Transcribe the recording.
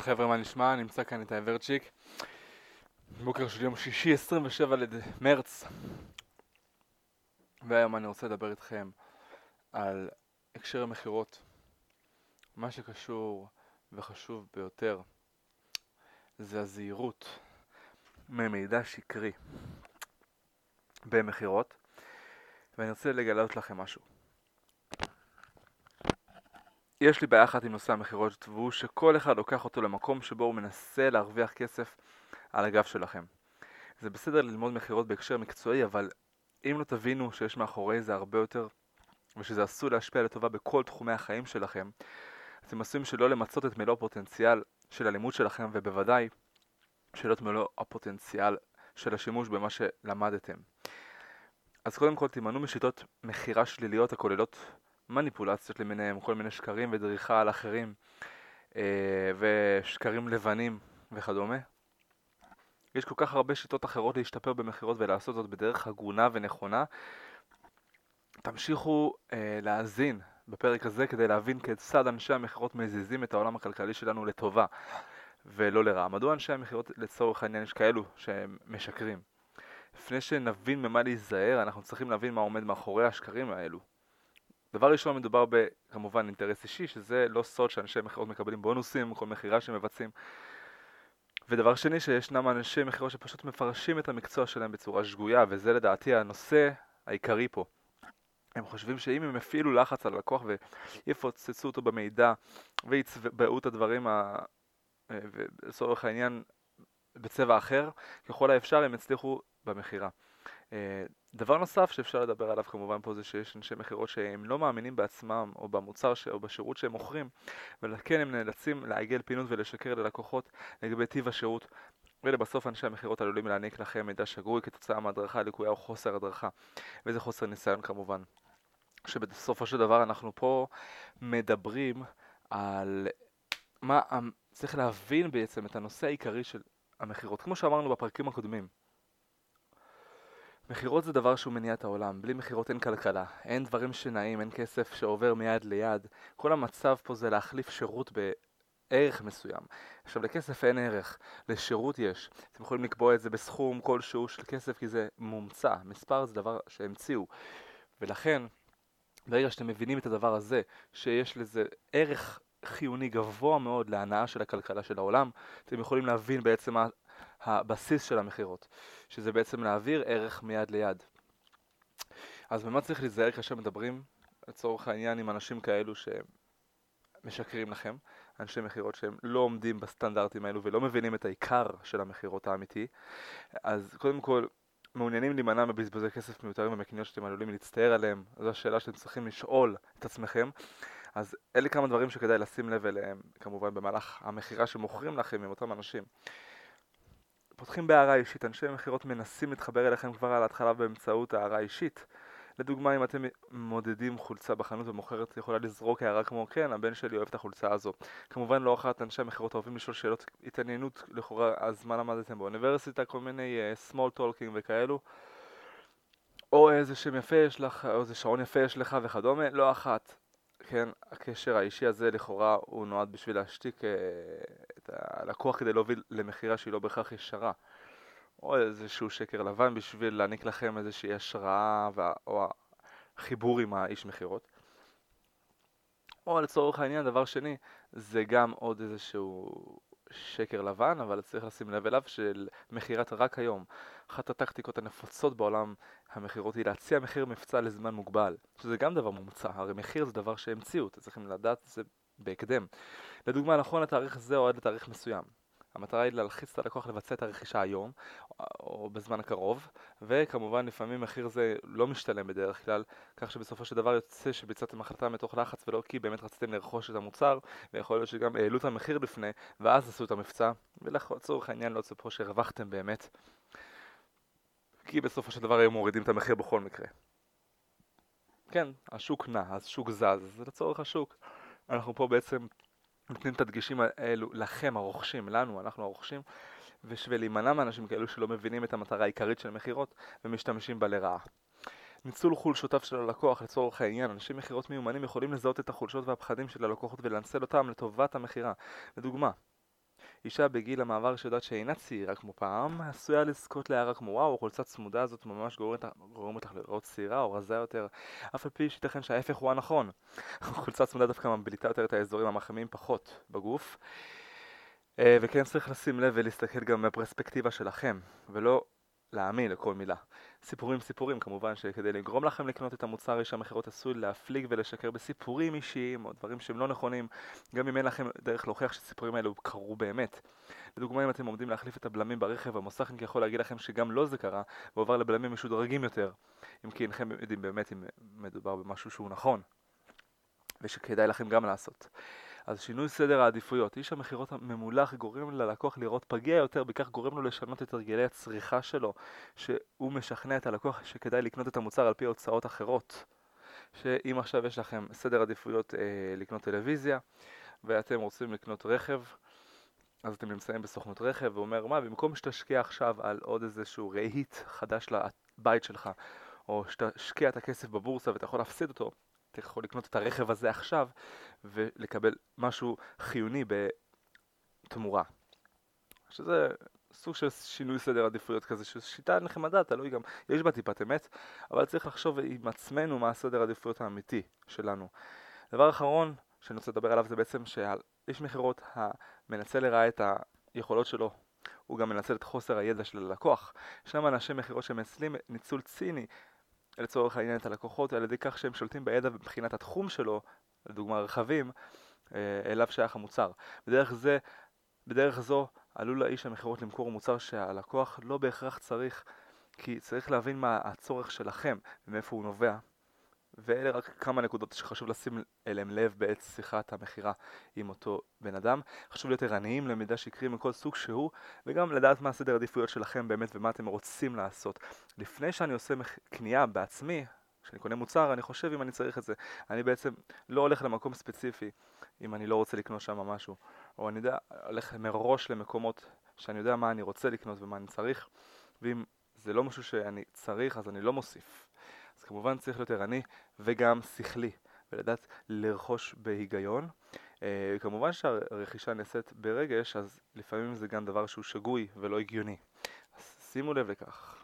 חבר'ה, מה נשמע? נמצא כאן את האברצ'יק. בוקר של יום שישי, 27 למרץ. והיום אני רוצה לדבר איתכם על הקשר המכירות. מה שקשור וחשוב ביותר זה הזהירות ממידע שקרי במכירות, ואני רוצה לגלות לכם משהו. יש לי בעיה אחת עם נושא המכירות, והוא שכל אחד לוקח אותו למקום שבו הוא מנסה להרוויח כסף על הגב שלכם. זה בסדר ללמוד מכירות בהקשר מקצועי, אבל אם לא תבינו שיש מאחורי זה הרבה יותר, ושזה עשוי להשפיע לטובה בכל תחומי החיים שלכם, אתם עשויים שלא למצות את מלוא הפוטנציאל של הלימוד שלכם, ובוודאי שלא את מלוא הפוטנציאל של השימוש במה שלמדתם. אז קודם כל תימנעו משיטות מכירה שליליות הכוללות מניפולציות למיניהם, כל מיני שקרים ודריכה על אחרים אה, ושקרים לבנים וכדומה. יש כל כך הרבה שיטות אחרות להשתפר במכירות ולעשות זאת בדרך הגונה ונכונה. תמשיכו אה, להאזין בפרק הזה כדי להבין כיצד אנשי המכירות מזיזים את העולם הכלכלי שלנו לטובה ולא לרעה. מדוע אנשי המכירות לצורך העניין יש כאלו שהם משקרים? לפני שנבין ממה להיזהר, אנחנו צריכים להבין מה עומד מאחורי השקרים האלו. דבר ראשון מדובר בכמובן אינטרס אישי, שזה לא סוד שאנשי מכירות מקבלים בונוסים, כל מכירה שמבצעים. ודבר שני, שישנם אנשי מכירות שפשוט מפרשים את המקצוע שלהם בצורה שגויה, וזה לדעתי הנושא העיקרי פה. הם חושבים שאם הם יפעילו לחץ על הלקוח ויפוצצו אותו במידע ויצבעו את הדברים, ה... לצורך העניין, בצבע אחר, ככל האפשר הם יצליחו במכירה. אה, דבר נוסף שאפשר לדבר עליו כמובן פה זה שיש אנשי מכירות שהם לא מאמינים בעצמם או במוצר ש... או בשירות שהם מוכרים ולכן הם נאלצים לעגל פינות ולשקר ללקוחות לגבי טיב השירות. ולבסוף אנשי המכירות עלולים להעניק לכם מידע שגוי כתוצאה מהדרכה לקויה או חוסר הדרכה וזה חוסר ניסיון כמובן. שבסופו של דבר אנחנו פה מדברים על מה צריך להבין בעצם את הנושא העיקרי של המכירות. כמו שאמרנו בפרקים הקודמים מכירות זה דבר שהוא מניע את העולם, בלי מכירות אין כלכלה, אין דברים שנעים, אין כסף שעובר מיד ליד, כל המצב פה זה להחליף שירות בערך מסוים. עכשיו לכסף אין ערך, לשירות יש, אתם יכולים לקבוע את זה בסכום כלשהו של כסף כי זה מומצא, מספר זה דבר שהמציאו, ולכן ברגע שאתם מבינים את הדבר הזה, שיש לזה ערך חיוני גבוה מאוד להנאה של הכלכלה של העולם, אתם יכולים להבין בעצם מה הבסיס של המכירות, שזה בעצם להעביר ערך מיד ליד. אז במה צריך להיזהר כאשר מדברים, לצורך העניין, עם אנשים כאלו שמשקרים לכם, אנשי מכירות שהם לא עומדים בסטנדרטים האלו ולא מבינים את העיקר של המכירות האמיתי, אז קודם כל, מעוניינים להימנע מבזבוזי כסף מיותרים ומקניות שאתם עלולים להצטער עליהם, זו השאלה שאתם צריכים לשאול את עצמכם. אז אלה כמה דברים שכדאי לשים לב אליהם, כמובן במהלך המכירה שמוכרים לכם עם אותם אנשים. פותחים בהערה אישית, אנשי מכירות מנסים להתחבר אליכם כבר על ההתחלה באמצעות הערה אישית. לדוגמה, אם אתם מודדים חולצה בחנות ומוכרת יכולה לזרוק הערה כמו כן, הבן שלי אוהב את החולצה הזו. כמובן לא אחת אנשי המכירות אוהבים לשאול שאלות התעניינות לכאורה, אז מה למדתם באוניברסיטה, כל מיני uh, small talking וכאלו. או איזה שם יפה יש לך, או איזה שעון יפה יש לך וכדומה, לא אחת. כן, הקשר האישי הזה לכאורה הוא נועד בשביל להשתיק אה, את הלקוח כדי להוביל למכירה שהיא לא בהכרח ישרה. או איזשהו שקר לבן בשביל להעניק לכם איזושהי השראה או החיבור עם האיש מכירות. או לצורך העניין, דבר שני, זה גם עוד איזשהו שקר לבן, אבל צריך לשים לב אליו של מכירת רק היום. אחת הטקטיקות הנפוצות בעולם המכירות היא להציע מחיר מבצע לזמן מוגבל, שזה גם דבר מומצא, הרי מחיר זה דבר שהמציאו, אתם צריכים לדעת את זה בהקדם. לדוגמה, נכון לתאריך זה או עד לתאריך מסוים. המטרה היא להלחיץ את הלקוח לבצע את הרכישה היום או בזמן הקרוב וכמובן לפעמים מחיר זה לא משתלם בדרך כלל כך שבסופו של דבר יוצא שביצעתם החלטה מתוך לחץ ולא כי באמת רציתם לרכוש את המוצר ויכול להיות שגם העלו את המחיר לפני ואז עשו את המבצע ולצורך העניין לא צפו שהרווחתם באמת כי בסופו של דבר היו מורידים את המחיר בכל מקרה כן, השוק נע, אז שוק זז, זה לצורך השוק אנחנו פה בעצם נותנים את הדגשים האלו לכם הרוכשים, לנו, אנחנו הרוכשים, בשביל להימנע מאנשים כאלו שלא מבינים את המטרה העיקרית של מכירות ומשתמשים בה לרעה. ניצול חולשותיו של הלקוח לצורך העניין, אנשי מכירות מיומנים יכולים לזהות את החולשות והפחדים של הלקוחות ולנצל אותם לטובת המכירה. לדוגמה, אישה בגיל המעבר שיודעת שאינה צעירה כמו פעם, עשויה לזכות להערה כמו וואו, החולצה צמודה הזאת ממש גורמת, גורמת לך לראות צעירה או רזה יותר, אף על פי שייתכן שההפך הוא הנכון. חולצה צמודה דווקא מבליטה יותר את האזורים המחמיאים פחות בגוף. אה, וכן צריך לשים לב ולהסתכל גם מהפרספקטיבה שלכם, ולא להאמין לכל מילה. סיפורים סיפורים, כמובן שכדי לגרום לכם לקנות את המוצר איש המכירות עשוי להפליג ולשקר בסיפורים אישיים או דברים שהם לא נכונים, גם אם אין לכם דרך להוכיח שהסיפורים האלו קרו באמת. לדוגמה, אם אתם עומדים להחליף את הבלמים ברכב, המוסכניק יכול להגיד לכם שגם לא זה קרה, ועובר לבלמים משודרגים יותר, אם כי אינכם יודעים באמת אם מדובר במשהו שהוא נכון, ושכדאי לכם גם לעשות. אז שינוי סדר העדיפויות. איש המכירות הממולח גורם ללקוח לראות פגיע יותר, בכך גורם לו לשנות את הרגלי הצריכה שלו, שהוא משכנע את הלקוח שכדאי לקנות את המוצר על פי הוצאות אחרות. שאם עכשיו יש לכם סדר עדיפויות אה, לקנות טלוויזיה, ואתם רוצים לקנות רכב, אז אתם נמצאים בסוכנות רכב, ואומר, מה, במקום שתשקיע עכשיו על עוד איזשהו רהיט חדש לבית שלך, או שתשקיע את הכסף בבורסה ואתה יכול להפסיד אותו, אתה יכול לקנות את הרכב הזה עכשיו ולקבל משהו חיוני בתמורה. שזה סוג של שינוי סדר עדיפויות כזה, ששיטה נחמדה, תלוי גם, יש בה טיפת אמת, אבל צריך לחשוב עם עצמנו מה הסדר העדיפויות האמיתי שלנו. דבר אחרון שאני רוצה לדבר עליו זה בעצם שאיש מכירות המנצל לרעה את היכולות שלו הוא גם מנצל את חוסר הידע של הלקוח. ישנם אנשי מכירות שמנצלים ניצול ציני לצורך העניין את הלקוחות על ידי כך שהם שולטים בידע מבחינת התחום שלו, לדוגמה רכבים, אה, אליו שייך המוצר. בדרך, זה, בדרך זו עלול האיש המכירות למכור מוצר שהלקוח לא בהכרח צריך, כי צריך להבין מה הצורך שלכם ומאיפה הוא נובע. ואלה רק כמה נקודות שחשוב לשים אליהם לב בעת שיחת המכירה עם אותו בן אדם. חשוב להיות ערניים למידע שקרי מכל סוג שהוא, וגם לדעת מה הסדר העדיפויות שלכם באמת ומה אתם רוצים לעשות. לפני שאני עושה קנייה בעצמי, כשאני קונה מוצר, אני חושב אם אני צריך את זה. אני בעצם לא הולך למקום ספציפי אם אני לא רוצה לקנות שם משהו. או אני יודע, הולך מראש למקומות שאני יודע מה אני רוצה לקנות ומה אני צריך, ואם זה לא משהו שאני צריך אז אני לא מוסיף. כמובן צריך להיות ערני וגם שכלי, ולדעת לרכוש בהיגיון. Uh, כמובן שהרכישה נעשית ברגש, אז לפעמים זה גם דבר שהוא שגוי ולא הגיוני. אז שימו לב לכך.